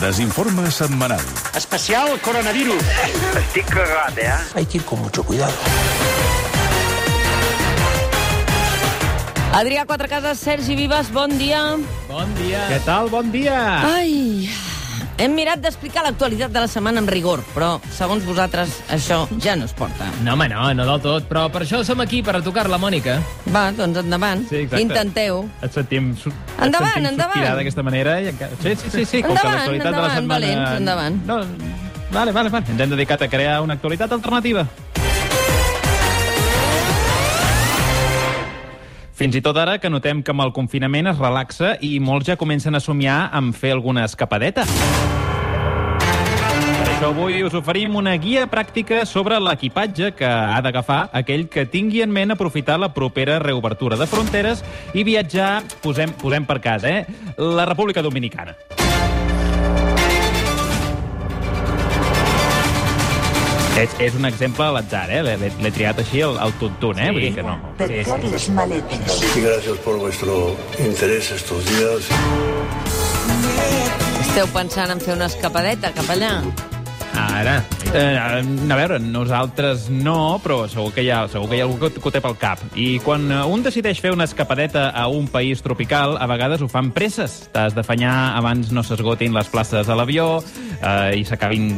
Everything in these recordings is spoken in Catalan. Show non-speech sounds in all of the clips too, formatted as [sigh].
Desinforme setmanal. Especial coronavirus. Estic cagat, eh? Hay que ir con mucho cuidado. Adrià Quatrecases, Sergi Vives, bon dia. Bon dia. Què tal? Bon dia. Ai, hem mirat d'explicar l'actualitat de la setmana amb rigor, però, segons vosaltres, això ja no es porta. No, home, no, no del tot, però per això som aquí, per a tocar la Mònica. Va, doncs endavant. Sí, exacte. Intenteu. Et sentim, et Endavant, sentim endavant. d'aquesta manera. I encara... Sí, sí, sí, sí. Com que Endavant, l'actualitat de la endavant, setmana... valents, endavant. No, vale, vale, vale. Ens hem dedicat a crear una actualitat alternativa. Fins i tot ara que notem que amb el confinament es relaxa i molts ja comencen a somiar amb fer alguna escapadeta. Per avui us oferim una guia pràctica sobre l'equipatge que ha d'agafar aquell que tingui en ment aprofitar la propera reobertura de fronteres i viatjar, posem, posem per cas, eh? La República Dominicana. És, és un exemple a l'atzar, eh? L'he triat així al, al tuntun, eh? Sí. Vull dir que no. Les maletes. Y gracias por vuestro interés estos días. Esteu pensant en fer una escapadeta cap allà? Ara. Eh, a veure, nosaltres no, però segur que hi ha, segur que hi ha algú que, ho té pel cap. I quan eh, un decideix fer una escapadeta a un país tropical, a vegades ho fan presses. T'has d'afanyar abans no s'esgotin les places a l'avió eh, i s'acabin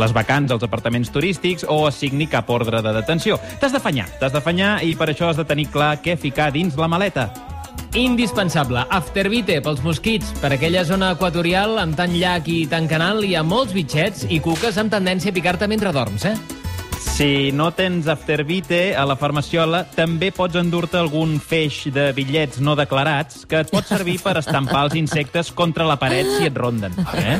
les vacants als apartaments turístics o es signi cap ordre de detenció. T'has d'afanyar, t'has d'afanyar i per això has de tenir clar què ficar dins la maleta. Indispensable. Afterbite pels mosquits. Per aquella zona equatorial, amb tant llac i tant canal, hi ha molts bitxets i cuques amb tendència a picar-te mentre dorms, eh? Si no tens Afterbite a la farmaciola, també pots endur-te algun feix de bitllets no declarats que et pot servir per estampar els insectes contra la paret si et ronden. Eh?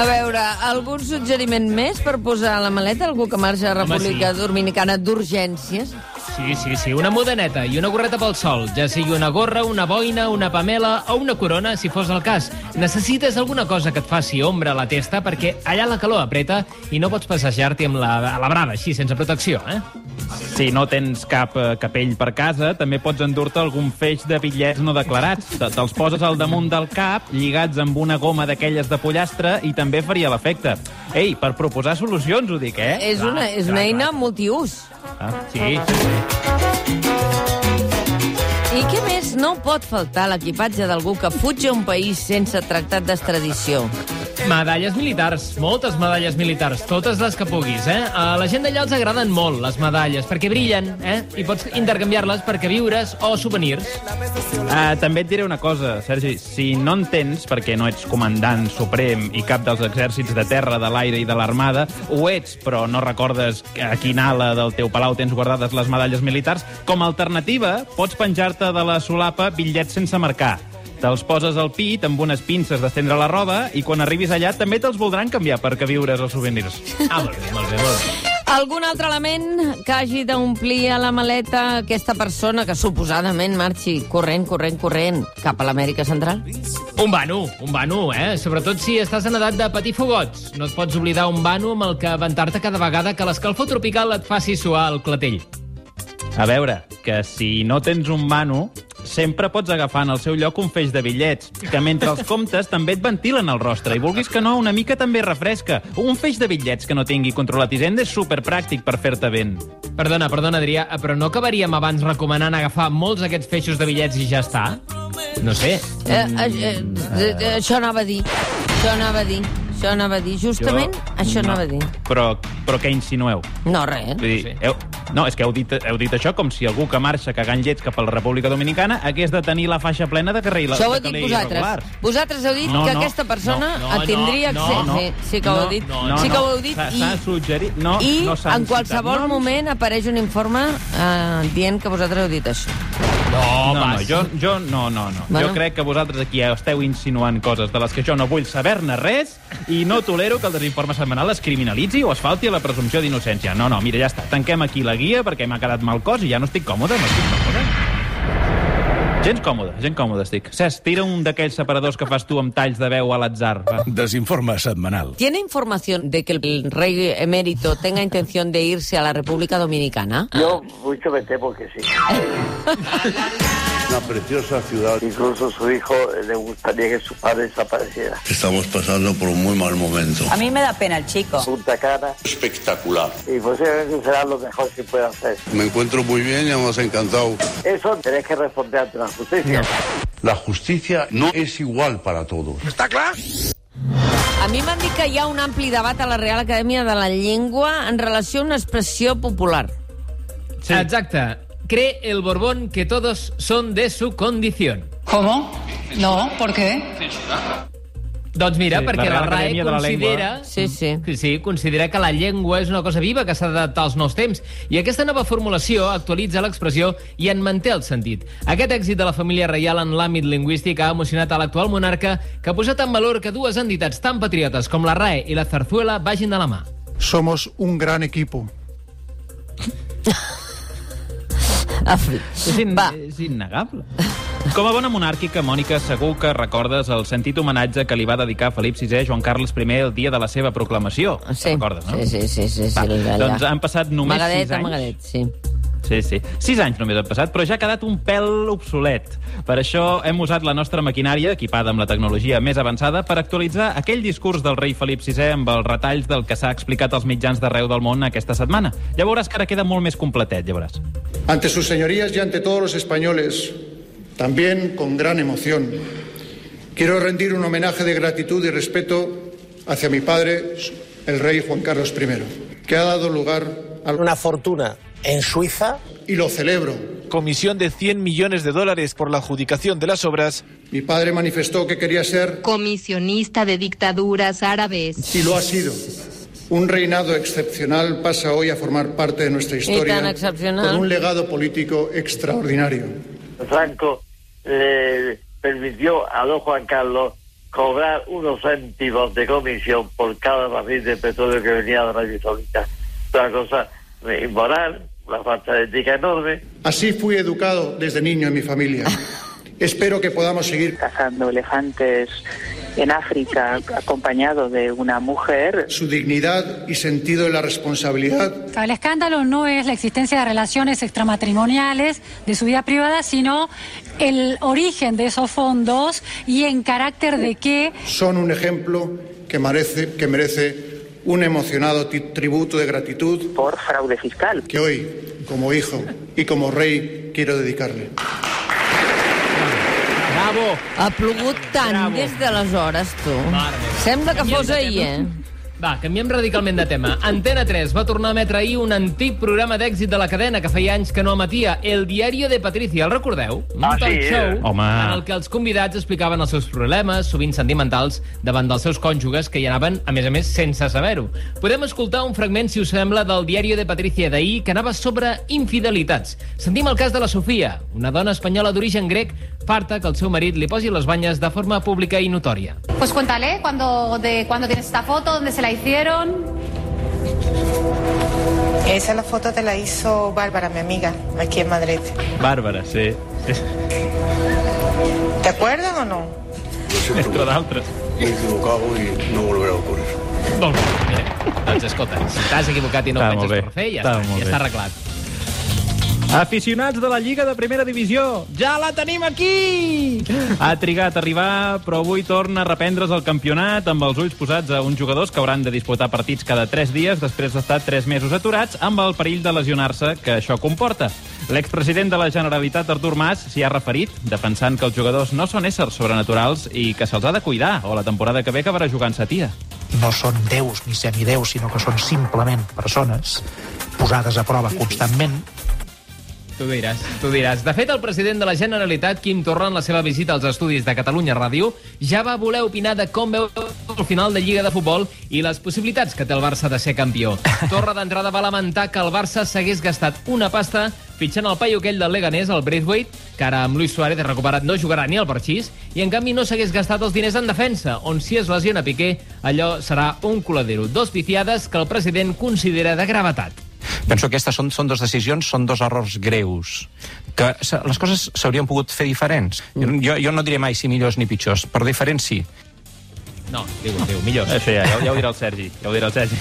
A veure, algun suggeriment més per posar a la maleta? Algú que marxa a República Dominicana d'urgències? Sí, sí, sí, una modaneta i una gorreta pel sol, ja sigui una gorra, una boina, una pamela o una corona, si fos el cas. Necessites alguna cosa que et faci ombra a la testa perquè allà la calor apreta i no pots passejar-t'hi amb la, a la brava, així, sense protecció, eh? Si no tens cap eh, capell per casa, també pots endur-te algun feix de bitllets no declarats. Te- Te'ls poses al damunt del cap, lligats amb una goma d'aquelles de pollastre, i també faria l'efecte. Ei, per proposar solucions, ho dic, eh? És una, és una eina multiús. Ah. Sí, sí, sí. I què més no pot faltar l'equipatge d'algú que fuig a un país sense tractat d'extradició? Medalles militars, moltes medalles militars, totes les que puguis, eh? A la gent d'allà els agraden molt, les medalles, perquè brillen, eh? I pots intercanviar-les per queviures o souvenirs. Uh, també et diré una cosa, Sergi. Si no en tens, perquè no ets comandant suprem i cap dels exèrcits de terra, de l'aire i de l'armada, ho ets, però no recordes a quina ala del teu palau tens guardades les medalles militars, com a alternativa pots penjar-te de la solapa bitllets sense marcar. Te'ls poses al pit amb unes pinces d'estendre la roba i quan arribis allà també te'ls voldran canviar per queviures o souvenirs. Ah, molt bé, molt bé, molt bé. Algun altre element que hagi d'omplir a la maleta aquesta persona que suposadament marxi corrent, corrent, corrent cap a l'Amèrica Central? Un vano, un vano, eh? Sobretot si estàs en edat de patir fogots. No et pots oblidar un vano amb el que aventar-te cada vegada que l'escalfor tropical et faci suar el clatell. A veure, que si no tens un mano, sempre pots agafar en el seu lloc un feix de bitllets, que mentre els comptes també et ventilen el rostre, i vulguis que no, una mica també refresca. Un feix de bitllets que no tingui controlat Hisenda és superpràctic per fer-te vent. Perdona, perdona, Adrià, però no acabaríem abans recomanant agafar molts d'aquests feixos de bitllets i ja està? No sé. Eh, eh, eh, eh, això anava a dir. Això anava a dir. Això anava a dir. Justament això anava a dir. Però, però què insinueu? No, res. Vull dir, heu, no, és que heu dit, heu dit això com si algú que marxa cagant llets cap a la República Dominicana hagués de tenir la faixa plena de carril Això ho heu dit vosaltres. irregular. Vosaltres heu dit No, que no, aquesta persona no, no, tindria no, accés... no, sí, sí que ho heu dit. no, sí que no. ho heu dit. S'ha- I, s'ha suggerit- no, I no en qualsevol citat moment apareix un informe eh, dient que vosaltres heu dit això. No, No, no, jo, jo no, no, no. Bueno. Jo crec que vosaltres aquí esteu insinuant coses de les que jo no vull saber-ne res i no tolero que el desinforme setmanal es criminalitzi o es falti a la presumpció d'innocència. No, no, mira, ja està. Tanquem aquí la guia perquè m'ha quedat mal cos i ja no estic còmode, no estic còmode. Gens còmode, gens còmode estic. Cesc, tira un d'aquells separadors que fas tu amb talls de veu a l'atzar. Desinforme setmanal. ¿Tiene información de que el rey emérito tenga intención de irse a la República Dominicana? Yo mucho me temo que sí. [laughs] una preciosa ciudad. Incluso su hijo eh, le gustaría que su padre desapareciera. Estamos pasando por un muy mal momento. A mí me da pena el chico. Punta Cana Espectacular. y posiblemente será lo mejor que pueda hacer. Me encuentro muy bien y hemos encantado. Eso tenés que responder ante la justicia. La justicia no es igual para todos. A mi m'han dit que hi ha un ampli debat a la Real Acadèmia de la Llengua en relació a una expressió popular. Sí. Exacte. Cree el Borbón que todos son de su condición. ¿Cómo? No, ¿por qué? Doncs mira, Sí, perquè la la, RAE la considera... Sí, sí. Sí, sí, considera que la llengua és una cosa viva que s'ha d'adaptar als nous temps. I aquesta nova formulació actualitza l'expressió i en manté el sentit. Aquest èxit de la família reial en l'àmbit lingüístic ha emocionat a l'actual monarca, que ha posat en valor que dues entitats tan patriotes com la RAE i la Zarzuela vagin de la mà. Somos un gran equipo. Afri. És, in, Va. és innegable. Com a bona monàrquica, Mònica, segur que recordes el sentit homenatge que li va dedicar Felip VI a Joan Carles I el dia de la seva proclamació. Sí, Recordes, no? sí, sí, sí, sí, sí, Va, allà. doncs han passat només Magadet, sis anys. Magadet, sí. Sí, sí. Sis anys només han passat, però ja ha quedat un pèl obsolet. Per això hem usat la nostra maquinària, equipada amb la tecnologia més avançada, per actualitzar aquell discurs del rei Felip VI amb els retalls del que s'ha explicat als mitjans d'arreu del món aquesta setmana. Ja veuràs que ara queda molt més completet, ja veuràs. Ante sus señorías y ante todos los españoles, también con gran emoción, quiero rendir un homenaje de gratitud y respeto hacia mi padre, el rey Juan Carlos I, que ha dado lugar a Una fortuna en Suiza. y lo celebro. Comisión de 100 millones de dólares por la adjudicación de las obras. Mi padre manifestó que quería ser, Comisionista de dictaduras árabes. y lo ha sido. Un reinado excepcional pasa hoy a formar parte de nuestra historia tan excepcional. con un legado político extraordinario. Franco le permitió a don Juan Carlos cobrar unos céntimos de comisión por cada barril de petróleo que venía de Arabia Saudita. Una cosa eh, inmoral, una falta de ética enorme. Así fui educado desde niño en mi familia. [laughs] Espero que podamos seguir Cazando elefantes en África acompañado de una mujer. su dignidad y sentido de la responsabilidad El escándalo no es la existencia de relaciones extramatrimoniales de su vida privada, sino el origen de esos fondos y en carácter de qué son un ejemplo que merece, que merece un emocionado tributo de gratitud por fraude fiscal. que hoy, como hijo y como rey, quiero dedicarle. Bravo! Ha plogut tant Bravo. des d'aleshores, tu. Mare. Sembla que fos ahir, eh? Va, canviem radicalment de tema. Antena 3 va tornar a emetre ahir un antic programa d'èxit de la cadena que feia anys que no emetia, El Diario de Patricia. El recordeu? Un Ah, sí, show Home. en el que els convidats explicaven els seus problemes, sovint sentimentals, davant dels seus cònjuges, que hi anaven, a més a més, sense saber-ho. Podem escoltar un fragment, si us sembla, del Diario de Patricia d'ahir, que anava sobre infidelitats. Sentim el cas de la Sofia, una dona espanyola d'origen grec, farta que el seu marit li posi les banyes de forma pública i notòria. Pues cuéntale cuando, de cuándo tienes esta foto, dónde se la hicieron. Esa la foto te la hizo Bárbara, mi amiga, aquí en Madrid. Bàrbara, sí. ¿Te acuerdan o no? Entre d'altres. Me he equivocado y no volverá a ocurrir. Molt bé. Eh? Doncs escolta, si t'has equivocat i no ho penses per fer, ja Està ja està arreglat. Aficionats de la Lliga de Primera Divisió, ja la tenim aquí! Ha trigat a arribar, però avui torna a reprendre's el campionat amb els ulls posats a uns jugadors que hauran de disputar partits cada 3 dies després d'estar 3 mesos aturats amb el perill de lesionar-se que això comporta. L'expresident de la Generalitat, Artur Mas, s'hi ha referit, defensant que els jugadors no són éssers sobrenaturals i que se'ls ha de cuidar, o la temporada que ve acabarà jugant-se a tia. No són déus ni semideus, sinó que són simplement persones posades a prova constantment Tu diràs, tu diràs. De fet, el president de la Generalitat, Quim Torra, en la seva visita als estudis de Catalunya Ràdio, ja va voler opinar de com veu el final de Lliga de Futbol i les possibilitats que té el Barça de ser campió. [laughs] Torra, d'entrada, va lamentar que el Barça s'hagués gastat una pasta fitxant el paio aquell del Leganés, el Braithwaite, que ara amb Luis Suárez recuperat no jugarà ni al parxís, i en canvi no s'hagués gastat els diners en defensa, on si es lesiona Piqué, allò serà un coladero. Dos pifiades que el president considera de gravetat. Penso que aquestes són, són dues decisions, són dos errors greus. Que se- les coses s'haurien pogut fer diferents. Jo, jo no diré mai si millors ni pitjors, però diferents sí. No, diu, diu, millor. Això ja, ja, ja ho dirà el Sergi. Ja ho dirà el Sergi.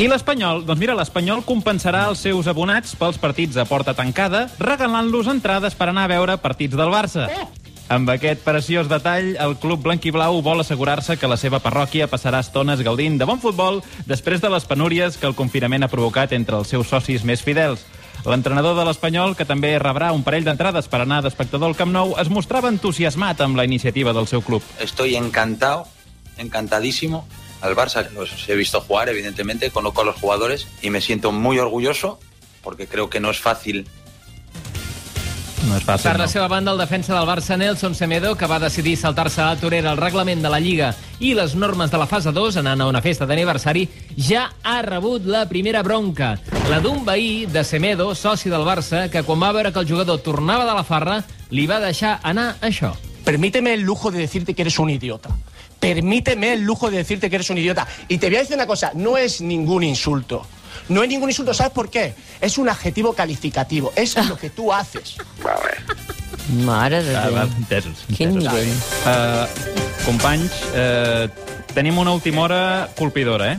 I l'Espanyol? Doncs mira, l'Espanyol compensarà els seus abonats pels partits a porta tancada, regalant-los entrades per anar a veure partits del Barça. Amb aquest preciós detall, el club blanquiblau vol assegurar-se que la seva parròquia passarà estones gaudint de bon futbol després de les penúries que el confinament ha provocat entre els seus socis més fidels. L'entrenador de l'Espanyol, que també rebrà un parell d'entrades per anar d'espectador al Camp Nou, es mostrava entusiasmat amb la iniciativa del seu club. Estoy encantado, encantadísimo. Al Barça los he visto jugar, evidentemente, conozco a los jugadores y me siento muy orgulloso porque creo que no es fácil no és fàcil, Per la no. seva banda, el defensa del Barça, Nelson Semedo, que va decidir saltar-se a la torera el reglament de la Lliga i les normes de la fase 2, anant a una festa d'aniversari, ja ha rebut la primera bronca. La d'un veí de Semedo, soci del Barça, que quan va veure que el jugador tornava de la farra, li va deixar anar això. Permíteme el lujo de decirte que eres un idiota. Permíteme el lujo de decirte que eres un idiota. Y te voy a decir una cosa, no es ningún insulto. No es ningún insulto, ¿sabes por qué? Es un adjetivo calificativo, es lo que tú haces. Mare de Ah, Déu. va, entesos. Quin entesos. nivell. Uh, companys, uh, tenim una última hora colpidora, eh?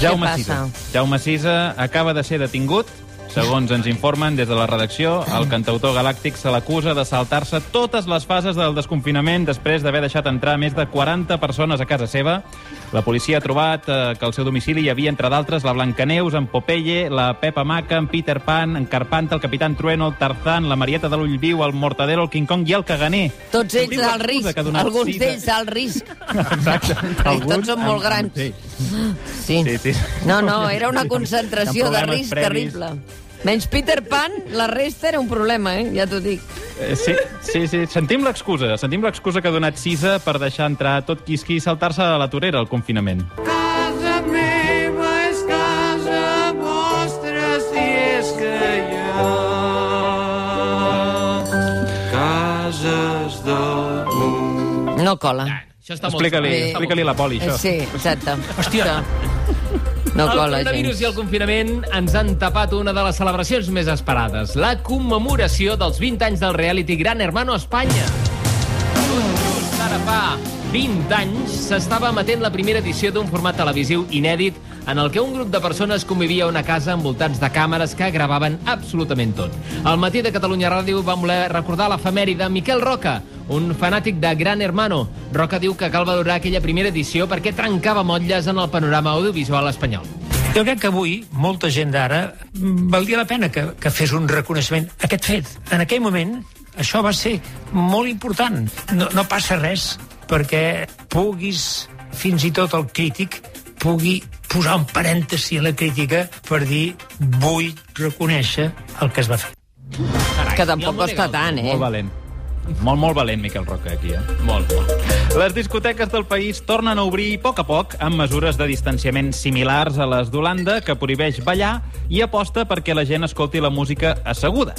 Jaume passa? Sisa. Jaume Sisa acaba de ser detingut. Segons ens informen des de la redacció, el cantautor galàctic se l'acusa de saltar-se totes les fases del desconfinament després d'haver deixat entrar més de 40 persones a casa seva. La policia ha trobat eh, que al seu domicili hi havia, entre d'altres, la Blancaneus, en Popeye, la Pepa Maca, en Peter Pan, en Carpanta, el Capitán Trueno, el Tarzán, la Marieta de l'Ull Viu, el Mortadelo, el King Kong i el Caganer. Tots ells al risc, alguns d'ells al risc. [laughs] Exacte. Perquè tots són molt grans. Sí. Sí. Sí, sí. No, no, era una concentració de risc previs. terrible. Menys Peter Pan, la resta era un problema, eh? ja t'ho dic. Eh, Sí, sí, sí. Sentim l'excusa. Sentim l'excusa que ha donat Sisa per deixar entrar tot quisqui i saltar-se a la torera al confinament. Casa meva és casa vostra si és que hi ha cases del món. No cola. Això està molt Explica-li explica la poli, això. Eh, Sí, exacte. Hòstia. No el cola, coronavirus gens. i el confinament ens han tapat una de les celebracions més esperades, la commemoració dels 20 anys del reality Gran Hermano Espanya. Just ara fa 20 anys s'estava emetent la primera edició d'un format televisiu inèdit en el que un grup de persones convivia a una casa envoltats de càmeres que gravaven absolutament tot. Al matí de Catalunya Ràdio vam voler recordar l'efemèride Miquel Roca, un fanàtic de Gran Hermano. Roca diu que cal valorar aquella primera edició perquè trencava motlles en el panorama audiovisual espanyol. Jo crec que avui molta gent d'ara valdria la pena que, que fes un reconeixement a aquest fet. En aquell moment això va ser molt important. No, no passa res perquè puguis, fins i tot el crític, pugui posar un parèntesi a la crítica per dir vull reconèixer el que es va fer. Que tampoc costa tant, eh? Molt valent. Molt, molt valent, Miquel Roca, aquí, eh? Molt, molt. Les discoteques del país tornen a obrir a poc a poc amb mesures de distanciament similars a les d'Holanda, que prohibeix ballar i aposta perquè la gent escolti la música asseguda.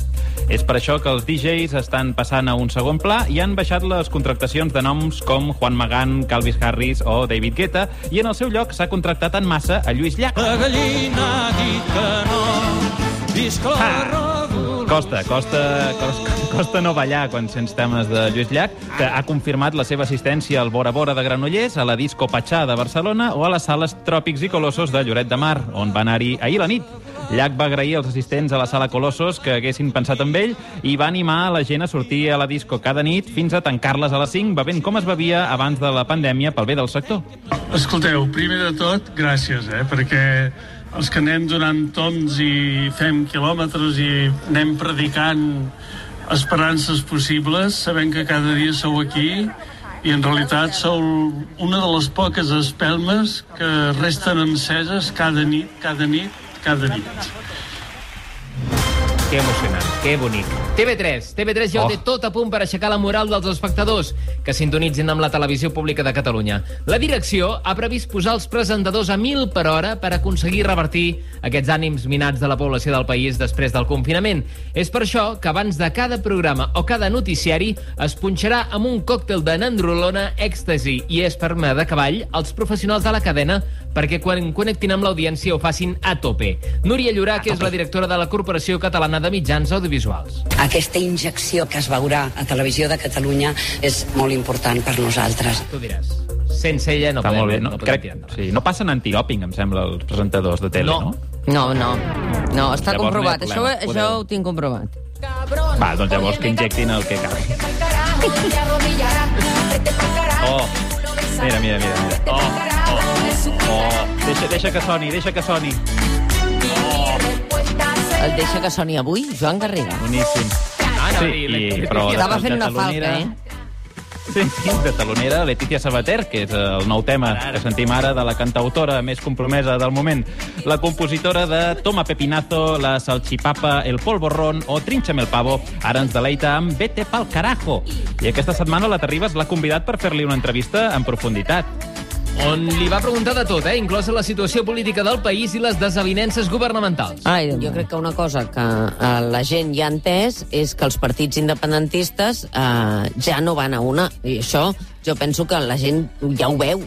És per això que els DJs estan passant a un segon pla i han baixat les contractacions de noms com Juan Magán, Calvis Harris o David Guetta, i en el seu lloc s'ha contractat en massa a Lluís Llach. La gallina ha dit que no, visca la Ah. Costa, costa, costa, no ballar quan sents temes de Lluís Llach, que ha confirmat la seva assistència al Bora Bora de Granollers, a la Disco Patxà de Barcelona o a les sales Tròpics i Colossos de Lloret de Mar, on va anar-hi ahir la nit. Llach va agrair als assistents a la sala Colossos que haguessin pensat en ell i va animar a la gent a sortir a la disco cada nit fins a tancar-les a les 5, bevent com es bevia abans de la pandèmia pel bé del sector. Escolteu, primer de tot, gràcies, eh, perquè els que anem donant toms i fem quilòmetres i anem predicant esperances possibles, sabem que cada dia sou aquí i en realitat sou una de les poques espelmes que resten enceses cada nit, cada nit, cada nit. Que emocionant, que bonic. TV3. TV3 ja ho Oh. té tot a punt per aixecar la moral dels espectadors que sintonitzin amb la televisió pública de Catalunya. La direcció ha previst posar els presentadors a 1.000 per hora per aconseguir revertir aquests ànims minats de la població del país després del confinament. És per això que abans de cada programa o cada noticiari es punxarà amb un còctel de nandrolona, èxtasi i esperma de cavall als professionals de la cadena perquè quan connectin amb l'audiència ho facin a tope. Núria Llorà, que és la directora de la Corporació Catalana de Mitjans Audiovisuals. Aquesta injecció que es veurà a Televisió de Catalunya és molt important per nosaltres. Tu diràs, sense ella no Està podem, molt bé. no, No, podem crec, tirar endavant. sí, no passen antidòping, em sembla, els presentadors de tele, no? No, no. No, està Llavors comprovat. no Això, problema, això podeu- ho tinc comprovat. Va, doncs llavors que injectin el que cal. [laughs] Oh, mira, mira, mira. mira. Oh, oh, oh. Deixa, deixa que soni, deixa que soni. El deixa que soni avui, Joan Garriga. Boníssim. Ah, no, sí, i però Estava de- fent de una talonera- eh? Sí, de talonera, Letícia Sabater, que és el nou tema que sentim ara de la cantautora més compromesa del moment. La compositora de Toma Pepinazo, La Salchipapa, El Polvorrón o Trinxame el Pavo, ara ens deleita amb Vete pa'l carajo. I aquesta setmana la Terribas l'ha convidat per fer-li una entrevista en profunditat. On li va preguntar de tot, eh? inclosa la situació política del país i les desavinences governamentals. Ai, jo crec que una cosa que eh, la gent ja ha entès és que els partits independentistes eh, ja no van a una. I això jo penso que la gent ja ho veu.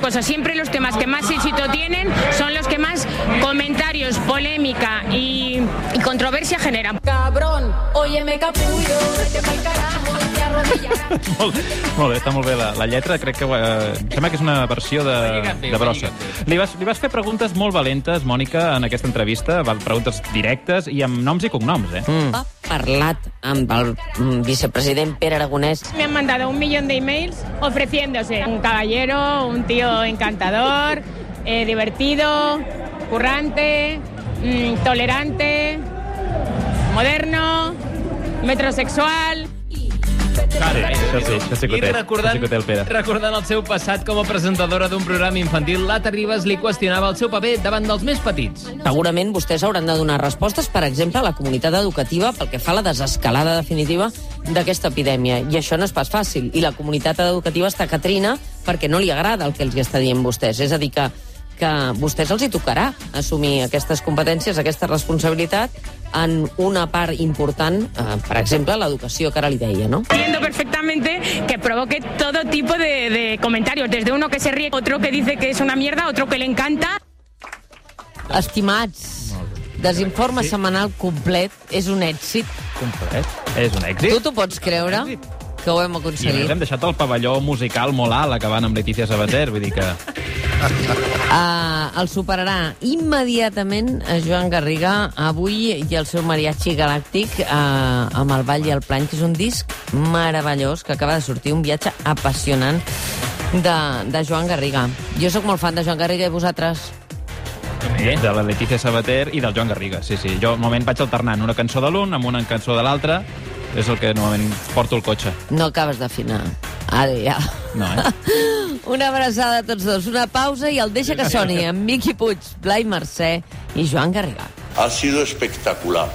Una cosa, siempre los temas que más éxito tienen son los que más comentarios, polémica y, y controversia generan. Cabrón, óyeme capullo, vete pa'l carajo, te arrodillarás. [laughs] molt, molt bé, està molt bé la, la lletra. Crec que eh, em sembla que és una versió de, de brossa. Li vas, li vas fer preguntes molt valentes, Mònica, en aquesta entrevista. Preguntes directes i amb noms i cognoms, eh? Mm. Ha parlat amb el mm, vicepresident Pere Aragonès. Me han mandado un millón de emails ofreciéndose un caballero, un tío encantador, eh, divertido, currante, mm, tolerante, moderno, metrosexual. Sí, això sí, això sí que ho I té. recordant, Això sí que ho té el Pere. recordant el seu passat com a presentadora d'un programa infantil, l'Ata Ribas li qüestionava el seu paper davant dels més petits. Segurament vostès hauran de donar respostes, per exemple, a la comunitat educativa pel que fa a la desescalada definitiva d'aquesta epidèmia. I això no és pas fàcil. I la comunitat educativa està catrina perquè no li agrada el que els està dient vostès. És a dir, que, que vostès els hi tocarà assumir aquestes competències, aquesta responsabilitat en una part important, eh, per exemple, l'educació, que ara li deia, no? Entiendo perfectamente que provoque todo tipo de, de comentarios, desde uno que se ríe, otro que dice que es una mierda, otro que le encanta. Estimats, desinforme Sí. setmanal complet és un èxit. Complet. És un èxit. Tu t'ho pots creure? Que ho hem I aconseguit. més hem deixat el pavelló musical molt alt acabant amb Letícia Sabater, vull dir que... Uh, [laughs] el superarà immediatament a Joan Garriga avui i el seu mariachi galàctic uh, amb el Ball i el Plany, que és un disc meravellós que acaba de sortir, un viatge apassionant de, de Joan Garriga. Jo sóc molt fan de Joan Garriga i vosaltres? Sí. De la Letícia Sabater i del Joan Garriga, sí, sí. Jo normalment vaig alternant una cançó de l'un amb una cançó de l'altre. És el que normalment porto el cotxe. No acabes d'afinar. Ara ja. No, eh? [laughs] Una abraçada a tots dos, una pausa i el deixa que soni amb Miqui Puig, Blai Mercè i Joan Garriga. Ha sido espectacular.